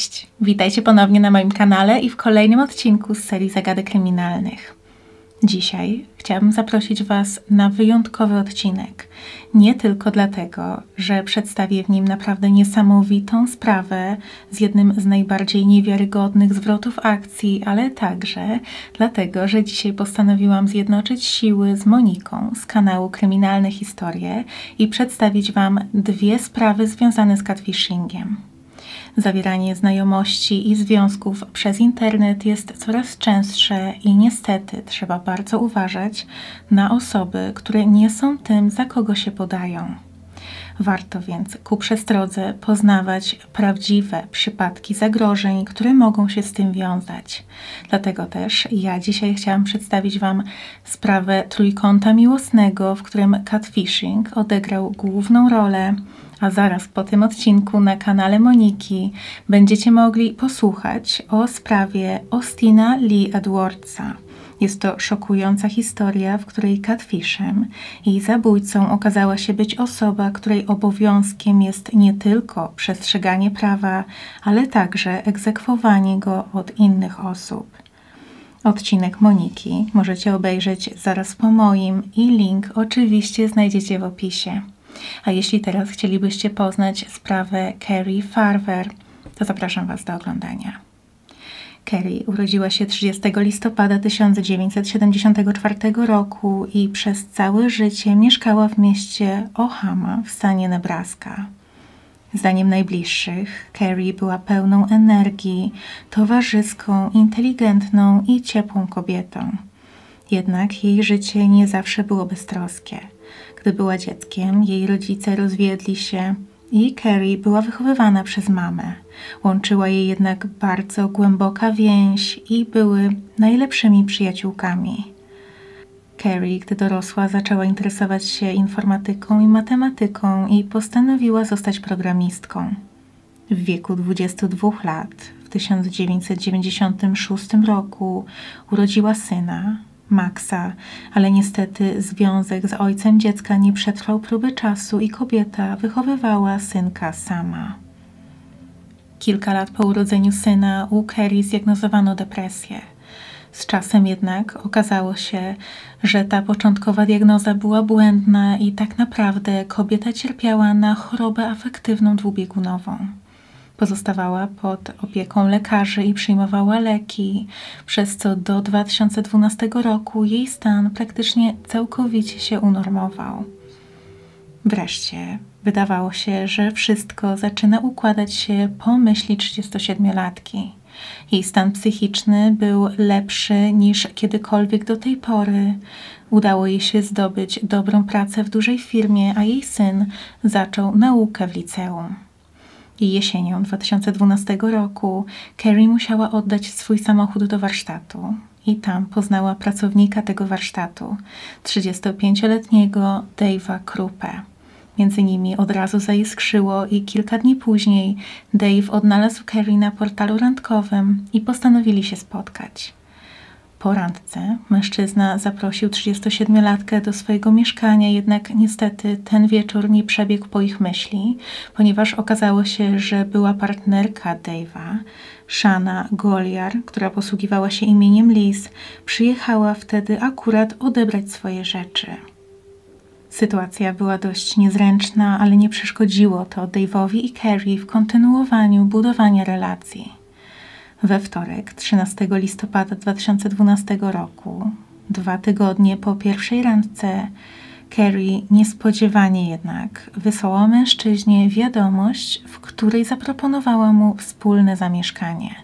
Cześć, witajcie ponownie na moim kanale i w kolejnym odcinku z serii Zagadek Kryminalnych. Dzisiaj chciałabym zaprosić Was na wyjątkowy odcinek. Nie tylko dlatego, że przedstawię w nim naprawdę niesamowitą sprawę z jednym z najbardziej niewiarygodnych zwrotów akcji, ale także dlatego, że dzisiaj postanowiłam zjednoczyć siły z Moniką z kanału Kryminalne Historie i przedstawić Wam dwie sprawy związane z catfishingiem. Zawieranie znajomości i związków przez internet jest coraz częstsze i niestety trzeba bardzo uważać na osoby, które nie są tym, za kogo się podają. Warto więc ku przestrodze poznawać prawdziwe przypadki zagrożeń, które mogą się z tym wiązać. Dlatego też ja dzisiaj chciałam przedstawić Wam sprawę trójkąta miłosnego, w którym catfishing odegrał główną rolę a zaraz po tym odcinku na kanale Moniki będziecie mogli posłuchać o sprawie Austina Lee Edwardsa. Jest to szokująca historia, w której catfishem i zabójcą okazała się być osoba, której obowiązkiem jest nie tylko przestrzeganie prawa, ale także egzekwowanie go od innych osób. Odcinek Moniki możecie obejrzeć zaraz po moim i link oczywiście znajdziecie w opisie. A jeśli teraz chcielibyście poznać sprawę Carrie Farver, to zapraszam Was do oglądania. Carrie urodziła się 30 listopada 1974 roku i przez całe życie mieszkała w mieście Ohama w stanie Nebraska. Zdaniem najbliższych, Carrie była pełną energii, towarzyską, inteligentną i ciepłą kobietą. Jednak jej życie nie zawsze było beztroskie. Gdy była dzieckiem, jej rodzice rozwiedli się i Carrie była wychowywana przez mamę. Łączyła jej jednak bardzo głęboka więź i były najlepszymi przyjaciółkami. Carrie, gdy dorosła, zaczęła interesować się informatyką i matematyką i postanowiła zostać programistką. W wieku 22 lat, w 1996 roku, urodziła syna, Maxa, ale niestety związek z ojcem dziecka nie przetrwał próby czasu i kobieta wychowywała synka sama. Kilka lat po urodzeniu syna u Kerry zdiagnozowano depresję. Z czasem jednak okazało się, że ta początkowa diagnoza była błędna i tak naprawdę kobieta cierpiała na chorobę afektywną dwubiegunową. Pozostawała pod opieką lekarzy i przyjmowała leki, przez co do 2012 roku jej stan praktycznie całkowicie się unormował. Wreszcie wydawało się, że wszystko zaczyna układać się po myśli 37-latki. Jej stan psychiczny był lepszy niż kiedykolwiek do tej pory. Udało jej się zdobyć dobrą pracę w dużej firmie, a jej syn zaczął naukę w liceum i jesienią 2012 roku Carrie musiała oddać swój samochód do warsztatu. I tam poznała pracownika tego warsztatu, 35-letniego Dave'a Krupę. Między nimi od razu zaiskrzyło i kilka dni później Dave odnalazł Carrie na portalu randkowym i postanowili się spotkać. Po randce mężczyzna zaprosił 37-latkę do swojego mieszkania, jednak niestety ten wieczór nie przebiegł po ich myśli, ponieważ okazało się, że była partnerka Dave'a, Shana Goliar, która posługiwała się imieniem Liz, przyjechała wtedy akurat odebrać swoje rzeczy. Sytuacja była dość niezręczna, ale nie przeszkodziło to Dave'owi i Carrie w kontynuowaniu budowania relacji. We wtorek, 13 listopada 2012 roku, dwa tygodnie po pierwszej randce, Carrie niespodziewanie jednak wysłała mężczyźnie wiadomość, w której zaproponowała mu wspólne zamieszkanie.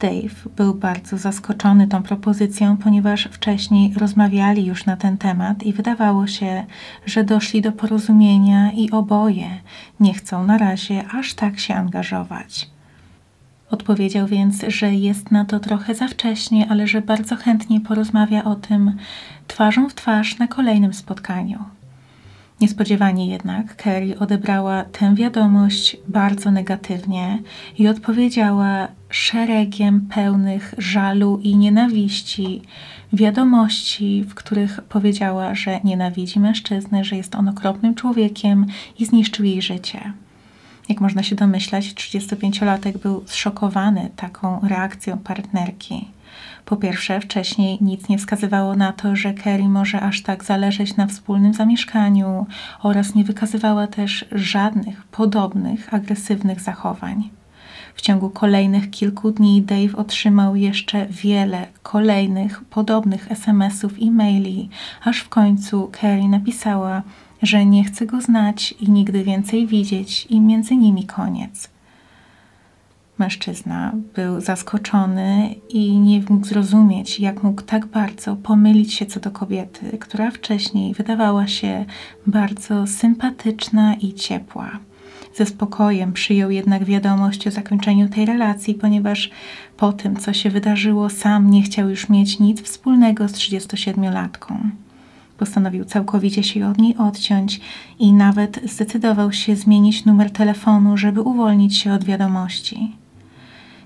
Dave był bardzo zaskoczony tą propozycją, ponieważ wcześniej rozmawiali już na ten temat i wydawało się, że doszli do porozumienia i oboje nie chcą na razie aż tak się angażować. Odpowiedział więc, że jest na to trochę za wcześnie, ale że bardzo chętnie porozmawia o tym twarzą w twarz na kolejnym spotkaniu. Niespodziewanie jednak Kerry odebrała tę wiadomość bardzo negatywnie i odpowiedziała szeregiem pełnych żalu i nienawiści, wiadomości, w których powiedziała, że nienawidzi mężczyznę, że jest on okropnym człowiekiem i zniszczył jej życie. Jak można się domyślać, 35-latek był zszokowany taką reakcją partnerki. Po pierwsze, wcześniej nic nie wskazywało na to, że Kerry może aż tak zależeć na wspólnym zamieszkaniu oraz nie wykazywała też żadnych podobnych agresywnych zachowań. W ciągu kolejnych kilku dni Dave otrzymał jeszcze wiele kolejnych podobnych SMS-ów i maili, aż w końcu Kerry napisała, że nie chce go znać i nigdy więcej widzieć, i między nimi koniec. Mężczyzna był zaskoczony i nie mógł zrozumieć, jak mógł tak bardzo pomylić się co do kobiety, która wcześniej wydawała się bardzo sympatyczna i ciepła. Ze spokojem przyjął jednak wiadomość o zakończeniu tej relacji, ponieważ po tym, co się wydarzyło, sam nie chciał już mieć nic wspólnego z 37-latką. Postanowił całkowicie się od niej odciąć i nawet zdecydował się zmienić numer telefonu, żeby uwolnić się od wiadomości.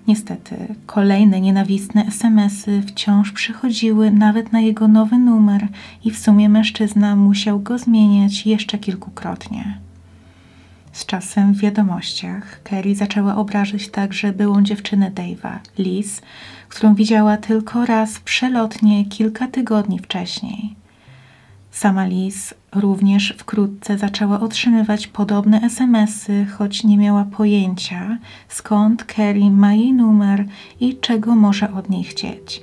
Niestety, kolejne nienawistne SMSy wciąż przychodziły nawet na jego nowy numer i w sumie mężczyzna musiał go zmieniać jeszcze kilkukrotnie. Z czasem w wiadomościach Kerry zaczęła obrażać także byłą dziewczynę Dave'a, Liz, którą widziała tylko raz przelotnie kilka tygodni wcześniej. Sama Liz również wkrótce zaczęła otrzymywać podobne SMSy, choć nie miała pojęcia, skąd Kerry ma jej numer i czego może od niej chcieć.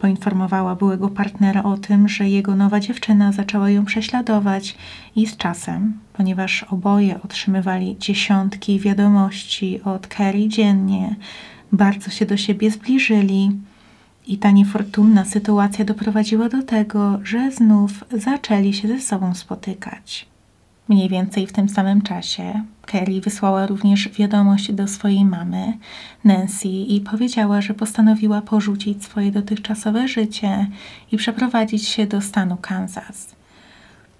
Poinformowała byłego partnera o tym, że jego nowa dziewczyna zaczęła ją prześladować i z czasem, ponieważ oboje otrzymywali dziesiątki wiadomości od Kerry dziennie, bardzo się do siebie zbliżyli i ta niefortunna sytuacja doprowadziła do tego, że znów zaczęli się ze sobą spotykać. Mniej więcej w tym samym czasie Kerry wysłała również wiadomość do swojej mamy, Nancy, i powiedziała, że postanowiła porzucić swoje dotychczasowe życie i przeprowadzić się do stanu Kansas.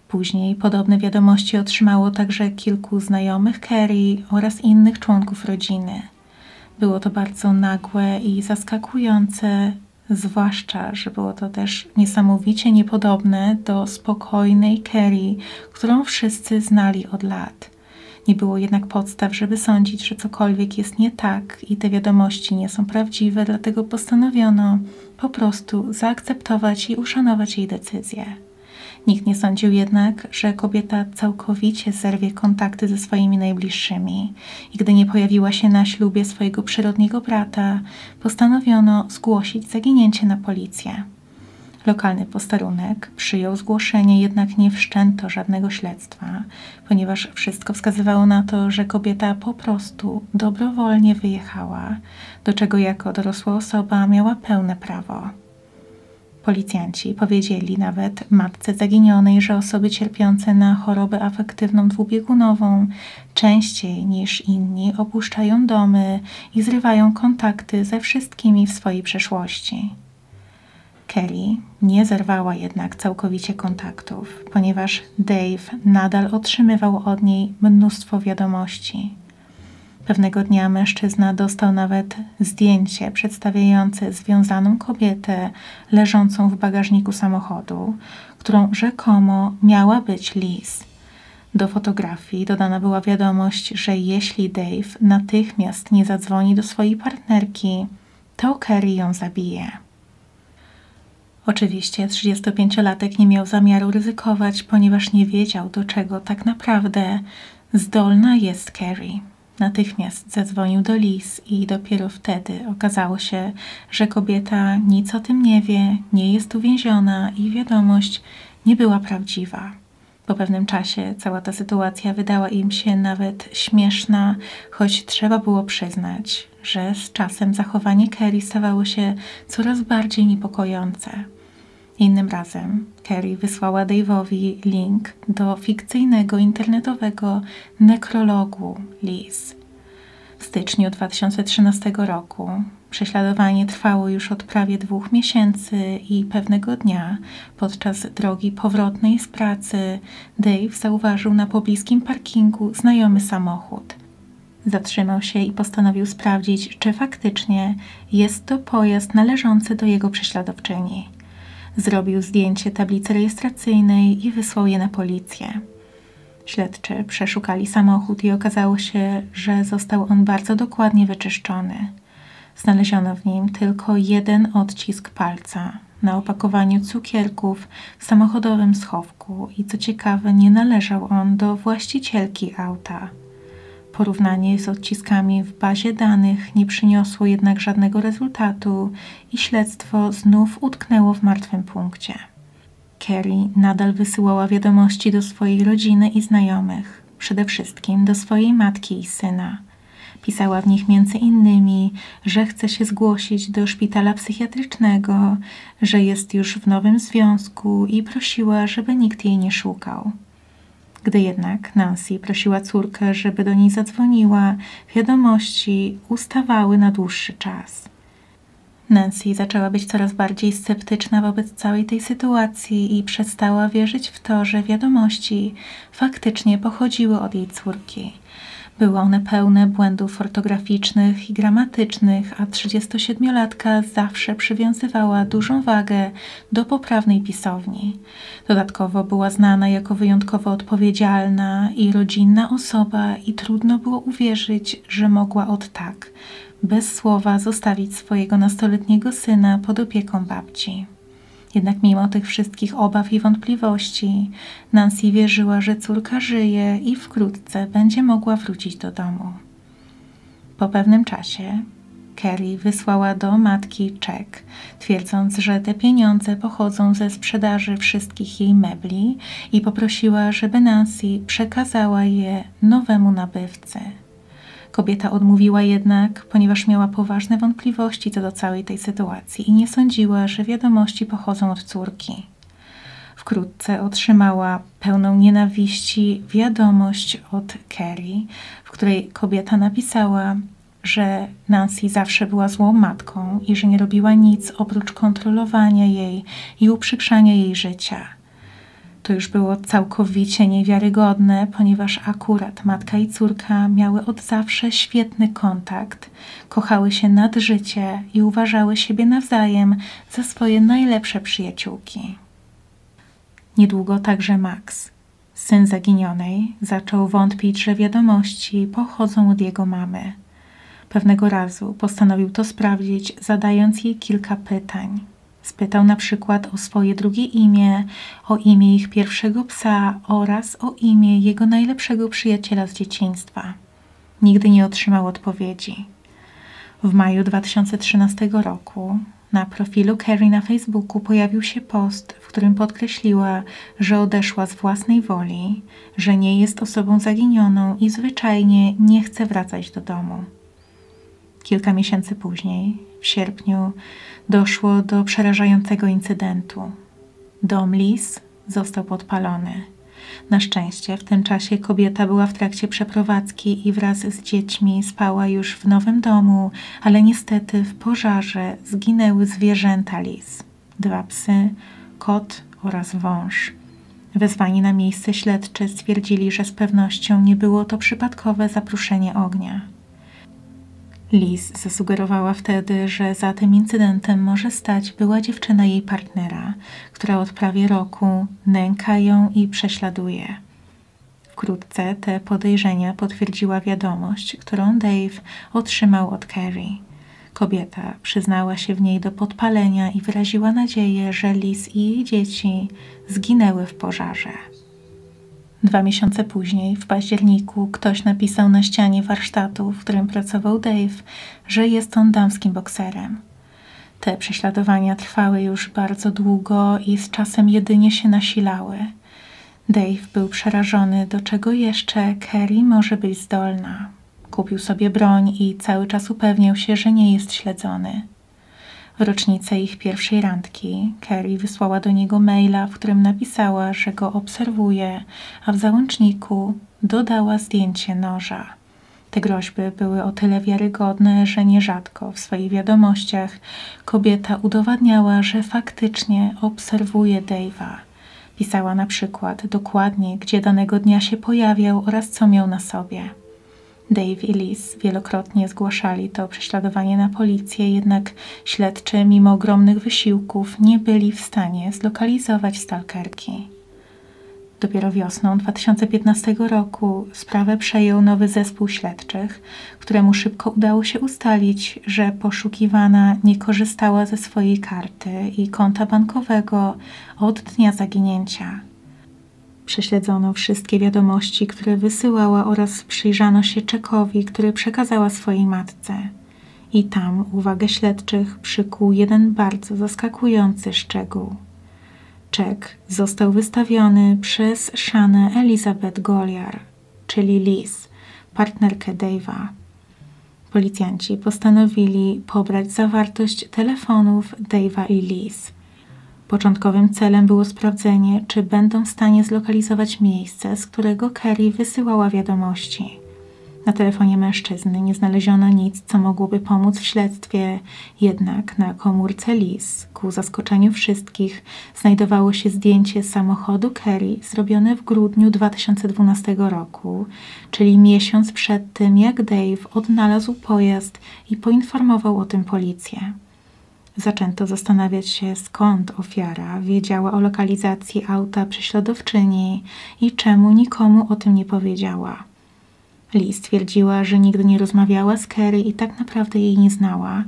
Później podobne wiadomości otrzymało także kilku znajomych Kerry oraz innych członków rodziny. Było to bardzo nagłe i zaskakujące, Zwłaszcza, że było to też niesamowicie niepodobne do spokojnej Kerry, którą wszyscy znali od lat. Nie było jednak podstaw, żeby sądzić, że cokolwiek jest nie tak i te wiadomości nie są prawdziwe, dlatego postanowiono po prostu zaakceptować i uszanować jej decyzję. Nikt nie sądził jednak, że kobieta całkowicie zerwie kontakty ze swoimi najbliższymi i gdy nie pojawiła się na ślubie swojego przyrodniego brata, postanowiono zgłosić zaginięcie na policję. Lokalny posterunek przyjął zgłoszenie, jednak nie wszczęto żadnego śledztwa, ponieważ wszystko wskazywało na to, że kobieta po prostu dobrowolnie wyjechała, do czego jako dorosła osoba miała pełne prawo. Policjanci powiedzieli nawet matce zaginionej, że osoby cierpiące na chorobę afektywną dwubiegunową częściej niż inni opuszczają domy i zrywają kontakty ze wszystkimi w swojej przeszłości. Kelly nie zerwała jednak całkowicie kontaktów, ponieważ Dave nadal otrzymywał od niej mnóstwo wiadomości. Pewnego dnia mężczyzna dostał nawet zdjęcie przedstawiające związaną kobietę leżącą w bagażniku samochodu, którą rzekomo miała być Liz. Do fotografii dodana była wiadomość, że jeśli Dave natychmiast nie zadzwoni do swojej partnerki, to Kerry ją zabije. Oczywiście 35-latek nie miał zamiaru ryzykować, ponieważ nie wiedział, do czego tak naprawdę zdolna jest Kerry. Natychmiast zadzwonił do Liz i dopiero wtedy okazało się, że kobieta nic o tym nie wie, nie jest uwięziona i wiadomość nie była prawdziwa. Po pewnym czasie cała ta sytuacja wydała im się nawet śmieszna, choć trzeba było przyznać, że z czasem zachowanie Kerry stawało się coraz bardziej niepokojące. Innym razem Kerry wysłała Dave'owi link do fikcyjnego internetowego nekrologu Liz. W styczniu 2013 roku prześladowanie trwało już od prawie dwóch miesięcy i pewnego dnia podczas drogi powrotnej z pracy Dave zauważył na pobliskim parkingu znajomy samochód. Zatrzymał się i postanowił sprawdzić, czy faktycznie jest to pojazd należący do jego prześladowczyni. Zrobił zdjęcie tablicy rejestracyjnej i wysłał je na policję. Śledczy przeszukali samochód i okazało się, że został on bardzo dokładnie wyczyszczony. Znaleziono w nim tylko jeden odcisk palca na opakowaniu cukierków w samochodowym schowku i co ciekawe, nie należał on do właścicielki auta. Porównanie z odciskami w bazie danych nie przyniosło jednak żadnego rezultatu i śledztwo znów utknęło w martwym punkcie. Kerry nadal wysyłała wiadomości do swojej rodziny i znajomych, przede wszystkim do swojej matki i syna. Pisała w nich między innymi, że chce się zgłosić do szpitala psychiatrycznego, że jest już w nowym związku i prosiła, żeby nikt jej nie szukał. Gdy jednak Nancy prosiła córkę, żeby do niej zadzwoniła, wiadomości ustawały na dłuższy czas. Nancy zaczęła być coraz bardziej sceptyczna wobec całej tej sytuacji i przestała wierzyć w to, że wiadomości faktycznie pochodziły od jej córki. Były one pełne błędów ortograficznych i gramatycznych, a 37-latka zawsze przywiązywała dużą wagę do poprawnej pisowni. Dodatkowo była znana jako wyjątkowo odpowiedzialna i rodzinna osoba i trudno było uwierzyć, że mogła od tak, bez słowa zostawić swojego nastoletniego syna pod opieką babci. Jednak mimo tych wszystkich obaw i wątpliwości, Nancy wierzyła, że córka żyje i wkrótce będzie mogła wrócić do domu. Po pewnym czasie Kerry wysłała do matki czek, twierdząc, że te pieniądze pochodzą ze sprzedaży wszystkich jej mebli i poprosiła, żeby Nancy przekazała je nowemu nabywcy. Kobieta odmówiła jednak, ponieważ miała poważne wątpliwości co do całej tej sytuacji i nie sądziła, że wiadomości pochodzą od córki. Wkrótce otrzymała pełną nienawiści wiadomość od Kerry, w której kobieta napisała, że Nancy zawsze była złą matką i że nie robiła nic oprócz kontrolowania jej i uprzykrzania jej życia. To już było całkowicie niewiarygodne, ponieważ akurat matka i córka miały od zawsze świetny kontakt, kochały się nad życie i uważały siebie nawzajem za swoje najlepsze przyjaciółki. Niedługo także Max, syn zaginionej, zaczął wątpić, że wiadomości pochodzą od jego mamy. Pewnego razu postanowił to sprawdzić, zadając jej kilka pytań. Spytał na przykład o swoje drugie imię, o imię ich pierwszego psa oraz o imię jego najlepszego przyjaciela z dzieciństwa. Nigdy nie otrzymał odpowiedzi. W maju 2013 roku na profilu Carrie na Facebooku pojawił się post, w którym podkreśliła, że odeszła z własnej woli, że nie jest osobą zaginioną i zwyczajnie nie chce wracać do domu. Kilka miesięcy później, w sierpniu, doszło do przerażającego incydentu. Dom Lis został podpalony. Na szczęście w tym czasie kobieta była w trakcie przeprowadzki i wraz z dziećmi spała już w nowym domu, ale niestety w pożarze zginęły zwierzęta Lis. Dwa psy, kot oraz wąż. Wezwani na miejsce śledczy stwierdzili, że z pewnością nie było to przypadkowe zapruszenie ognia. Liz zasugerowała wtedy, że za tym incydentem może stać była dziewczyna jej partnera, która od prawie roku nęka ją i prześladuje. Wkrótce te podejrzenia potwierdziła wiadomość, którą Dave otrzymał od Carrie. Kobieta przyznała się w niej do podpalenia i wyraziła nadzieję, że Liz i jej dzieci zginęły w pożarze. Dwa miesiące później, w październiku, ktoś napisał na ścianie warsztatu, w którym pracował Dave, że jest on damskim bokserem. Te prześladowania trwały już bardzo długo i z czasem jedynie się nasilały. Dave był przerażony, do czego jeszcze Kerry może być zdolna. Kupił sobie broń i cały czas upewniał się, że nie jest śledzony. W rocznicę ich pierwszej randki Carrie wysłała do niego maila, w którym napisała, że go obserwuje, a w załączniku dodała zdjęcie noża. Te groźby były o tyle wiarygodne, że nierzadko w swoich wiadomościach kobieta udowadniała, że faktycznie obserwuje Dave'a. Pisała na przykład dokładnie, gdzie danego dnia się pojawiał oraz co miał na sobie. Dave i Liz wielokrotnie zgłaszali to prześladowanie na policję, jednak śledczy, mimo ogromnych wysiłków, nie byli w stanie zlokalizować stalkerki. Dopiero wiosną 2015 roku sprawę przejął nowy zespół śledczych, któremu szybko udało się ustalić, że poszukiwana nie korzystała ze swojej karty i konta bankowego od dnia zaginięcia. Prześledzono wszystkie wiadomości, które wysyłała oraz przyjrzano się czekowi, który przekazała swojej matce. I tam uwagę śledczych przykuł jeden bardzo zaskakujący szczegół. Czek został wystawiony przez Shannę Elizabeth Goliar, czyli Liz, partnerkę Dave'a. Policjanci postanowili pobrać zawartość telefonów Dave'a i Liz. Początkowym celem było sprawdzenie, czy będą w stanie zlokalizować miejsce, z którego Kerry wysyłała wiadomości. Na telefonie mężczyzny nie znaleziono nic, co mogłoby pomóc w śledztwie, jednak na komórce Liz, ku zaskoczeniu wszystkich, znajdowało się zdjęcie samochodu Kerry zrobione w grudniu 2012 roku, czyli miesiąc przed tym, jak Dave odnalazł pojazd i poinformował o tym policję. Zaczęto zastanawiać się, skąd ofiara wiedziała o lokalizacji auta prześladowczyni i czemu nikomu o tym nie powiedziała. Liz twierdziła, że nigdy nie rozmawiała z Kerry i tak naprawdę jej nie znała.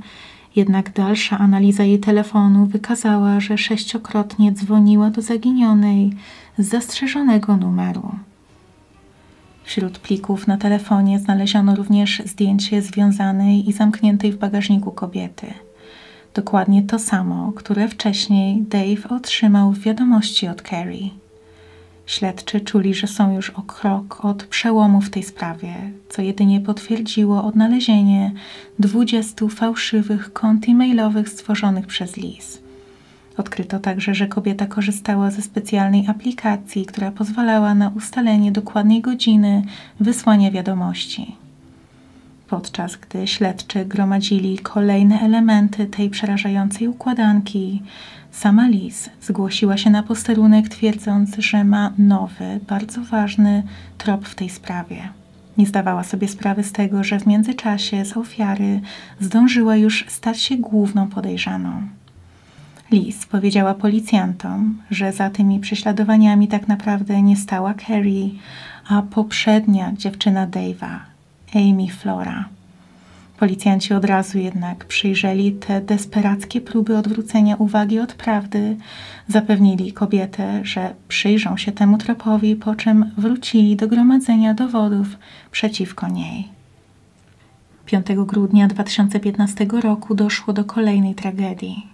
Jednak dalsza analiza jej telefonu wykazała, że sześciokrotnie dzwoniła do zaginionej z zastrzeżonego numeru. Wśród plików na telefonie znaleziono również zdjęcie związanej i zamkniętej w bagażniku kobiety. Dokładnie to samo, które wcześniej Dave otrzymał w wiadomości od Carrie. Śledczy czuli, że są już o krok od przełomu w tej sprawie, co jedynie potwierdziło odnalezienie 20 fałszywych kont e-mailowych stworzonych przez Liz. Odkryto także, że kobieta korzystała ze specjalnej aplikacji, która pozwalała na ustalenie dokładnej godziny wysłania wiadomości. Podczas gdy śledczy gromadzili kolejne elementy tej przerażającej układanki, sama Liz zgłosiła się na posterunek, twierdząc, że ma nowy, bardzo ważny trop w tej sprawie. Nie zdawała sobie sprawy z tego, że w międzyczasie z ofiary zdążyła już stać się główną podejrzaną. Liz powiedziała policjantom, że za tymi prześladowaniami tak naprawdę nie stała Carrie, a poprzednia dziewczyna Dave'a, Amy Flora. Policjanci od razu jednak przyjrzeli te desperackie próby odwrócenia uwagi od prawdy, zapewnili kobietę, że przyjrzą się temu tropowi, po czym wrócili do gromadzenia dowodów przeciwko niej. 5 grudnia 2015 roku doszło do kolejnej tragedii.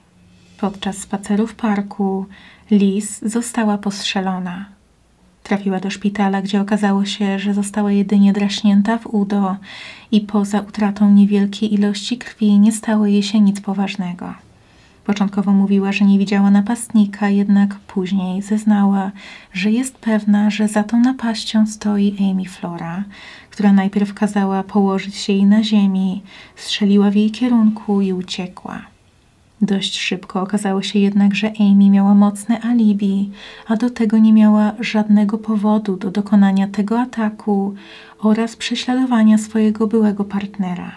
Podczas spaceru w parku Liz została postrzelona. Trafiła do szpitala, gdzie okazało się, że została jedynie draśnięta w udo i poza utratą niewielkiej ilości krwi nie stało jej się nic poważnego. Początkowo mówiła, że nie widziała napastnika, jednak później zeznała, że jest pewna, że za tą napaścią stoi Amy Flora, która najpierw kazała położyć się jej na ziemi, strzeliła w jej kierunku i uciekła. Dość szybko okazało się jednak, że Amy miała mocne alibi, a do tego nie miała żadnego powodu do dokonania tego ataku oraz prześladowania swojego byłego partnera.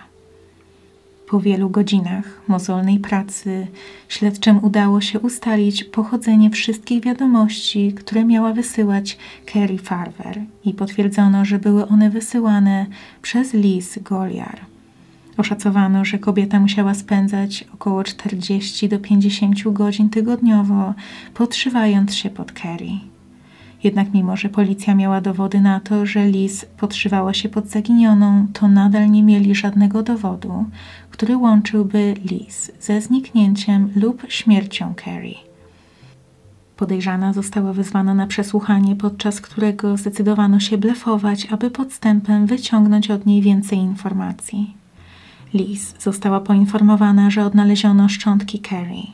Po wielu godzinach mozolnej pracy śledczym udało się ustalić pochodzenie wszystkich wiadomości, które miała wysyłać Carrie Farver i potwierdzono, że były one wysyłane przez Liz Goliar. Oszacowano, że kobieta musiała spędzać około 40 do 50 godzin tygodniowo, podszywając się pod Kerry. Jednak mimo, że policja miała dowody na to, że Liz podszywała się pod zaginioną, to nadal nie mieli żadnego dowodu, który łączyłby Liz ze zniknięciem lub śmiercią Carrie. Podejrzana została wezwana na przesłuchanie, podczas którego zdecydowano się blefować, aby podstępem wyciągnąć od niej więcej informacji. Liz została poinformowana, że odnaleziono szczątki Carrie.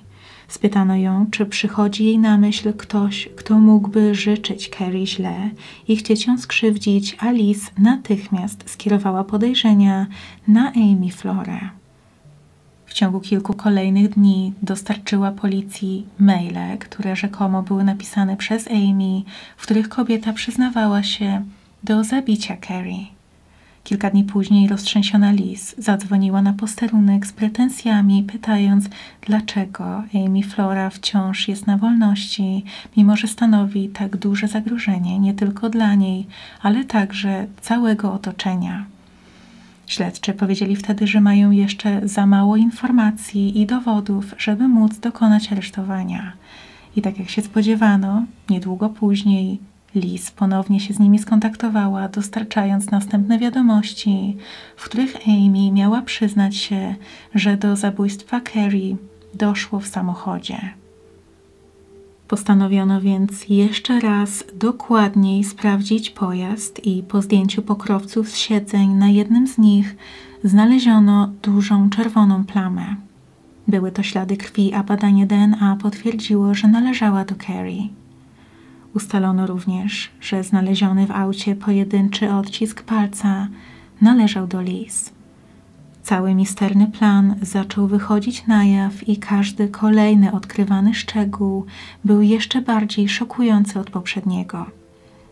Spytano ją, czy przychodzi jej na myśl ktoś, kto mógłby życzyć Carrie źle i chcieć ją skrzywdzić, a Liz natychmiast skierowała podejrzenia na Amy Flore. W ciągu kilku kolejnych dni dostarczyła policji maile, które rzekomo były napisane przez Amy, w których kobieta przyznawała się do zabicia Carrie. Kilka dni później roztrzęsiona Liz zadzwoniła na posterunek z pretensjami, pytając, dlaczego Amy Flora wciąż jest na wolności, mimo że stanowi tak duże zagrożenie nie tylko dla niej, ale także całego otoczenia. Śledczy powiedzieli wtedy, że mają jeszcze za mało informacji i dowodów, żeby móc dokonać aresztowania. I tak jak się spodziewano, niedługo później Liz ponownie się z nimi skontaktowała, dostarczając następne wiadomości, w których Amy miała przyznać się, że do zabójstwa Carrie doszło w samochodzie. Postanowiono więc jeszcze raz dokładniej sprawdzić pojazd i po zdjęciu pokrowców z siedzeń na jednym z nich znaleziono dużą czerwoną plamę. Były to ślady krwi, a badanie DNA potwierdziło, że należała do Carrie. Ustalono również, że znaleziony w aucie pojedynczy odcisk palca należał do Liz. Cały misterny plan zaczął wychodzić na jaw i każdy kolejny odkrywany szczegół był jeszcze bardziej szokujący od poprzedniego.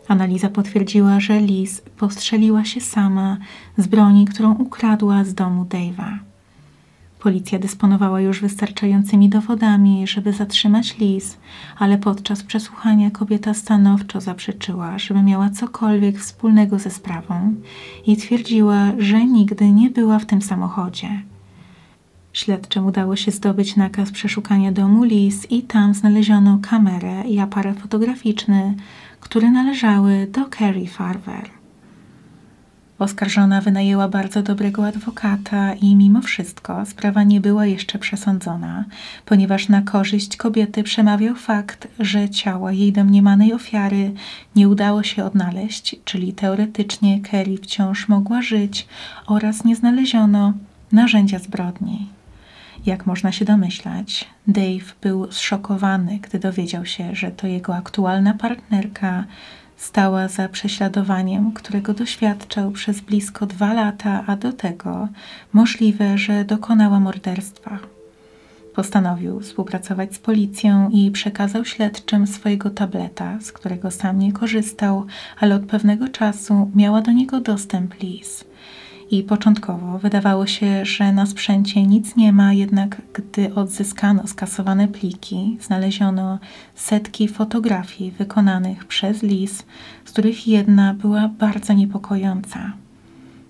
Analiza potwierdziła, że Liz postrzeliła się sama z broni, którą ukradła z domu Dave'a. Policja dysponowała już wystarczającymi dowodami, żeby zatrzymać Liz, ale podczas przesłuchania kobieta stanowczo zaprzeczyła, żeby miała cokolwiek wspólnego ze sprawą i twierdziła, że nigdy nie była w tym samochodzie. Śledczym udało się zdobyć nakaz przeszukania domu Liz i tam znaleziono kamerę i aparat fotograficzny, które należały do Carrie Farver. Oskarżona wynajęła bardzo dobrego adwokata i mimo wszystko sprawa nie była jeszcze przesądzona, ponieważ na korzyść kobiety przemawiał fakt, że ciała jej domniemanej ofiary nie udało się odnaleźć, czyli teoretycznie Kerry wciąż mogła żyć oraz nie znaleziono narzędzia zbrodni. Jak można się domyślać, Dave był zszokowany, gdy dowiedział się, że to jego aktualna partnerka Stała za prześladowaniem, którego doświadczał przez blisko dwa lata, a do tego możliwe, że dokonała morderstwa. Postanowił współpracować z policją i przekazał śledczym swojego tableta, z którego sam nie korzystał, ale od pewnego czasu miała do niego dostęp Liz i początkowo wydawało się, że na sprzęcie nic nie ma, jednak gdy odzyskano skasowane pliki, znaleziono setki fotografii wykonanych przez Liz, z których jedna była bardzo niepokojąca.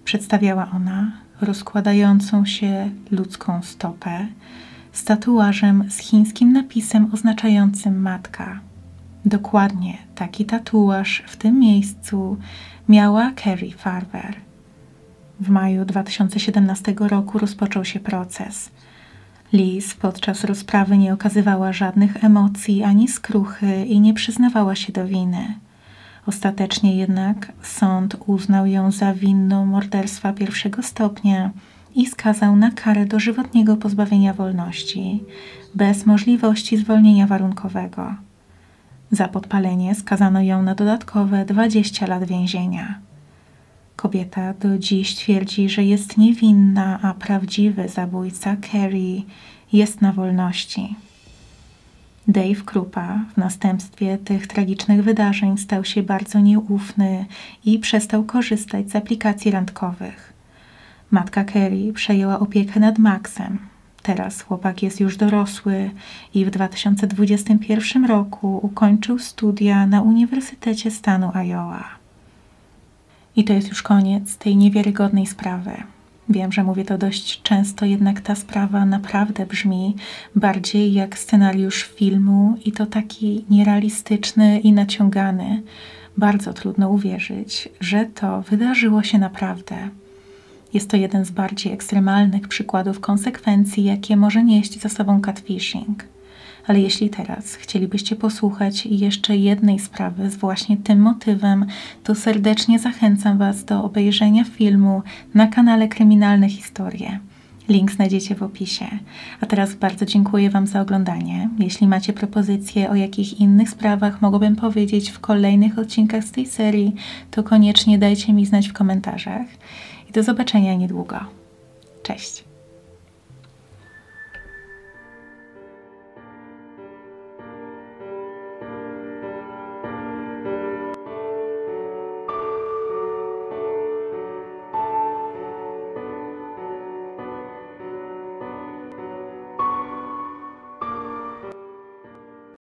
Przedstawiała ona rozkładającą się ludzką stopę z tatuażem z chińskim napisem oznaczającym matka. Dokładnie taki tatuaż w tym miejscu miała Carrie Farver – w maju 2017 roku rozpoczął się proces. Liz podczas rozprawy nie okazywała żadnych emocji ani skruchy i nie przyznawała się do winy. Ostatecznie jednak sąd uznał ją za winną morderstwa pierwszego stopnia i skazał na karę dożywotniego pozbawienia wolności, bez możliwości zwolnienia warunkowego. Za podpalenie skazano ją na dodatkowe 20 lat więzienia. Kobieta do dziś twierdzi, że jest niewinna, a prawdziwy zabójca Carrie jest na wolności. Dave Krupa w następstwie tych tragicznych wydarzeń stał się bardzo nieufny i przestał korzystać z aplikacji randkowych. Matka Kerry przejęła opiekę nad Maxem. Teraz chłopak jest już dorosły i w 2021 roku ukończył studia na Uniwersytecie stanu Iowa. I to jest już koniec tej niewiarygodnej sprawy. Wiem, że mówię to dość często, jednak ta sprawa naprawdę brzmi bardziej jak scenariusz filmu i to taki nierealistyczny i naciągany. Bardzo trudno uwierzyć, że to wydarzyło się naprawdę. Jest to jeden z bardziej ekstremalnych przykładów konsekwencji, jakie może nieść za sobą catfishing. Ale jeśli teraz chcielibyście posłuchać jeszcze jednej sprawy z właśnie tym motywem, to serdecznie zachęcam Was do obejrzenia filmu na kanale Kryminalne Historie. Link znajdziecie w opisie. A teraz bardzo dziękuję Wam za oglądanie. Jeśli macie propozycje, o jakich innych sprawach mogłabym powiedzieć w kolejnych odcinkach z tej serii, to koniecznie dajcie mi znać w komentarzach. I do zobaczenia niedługo. Cześć!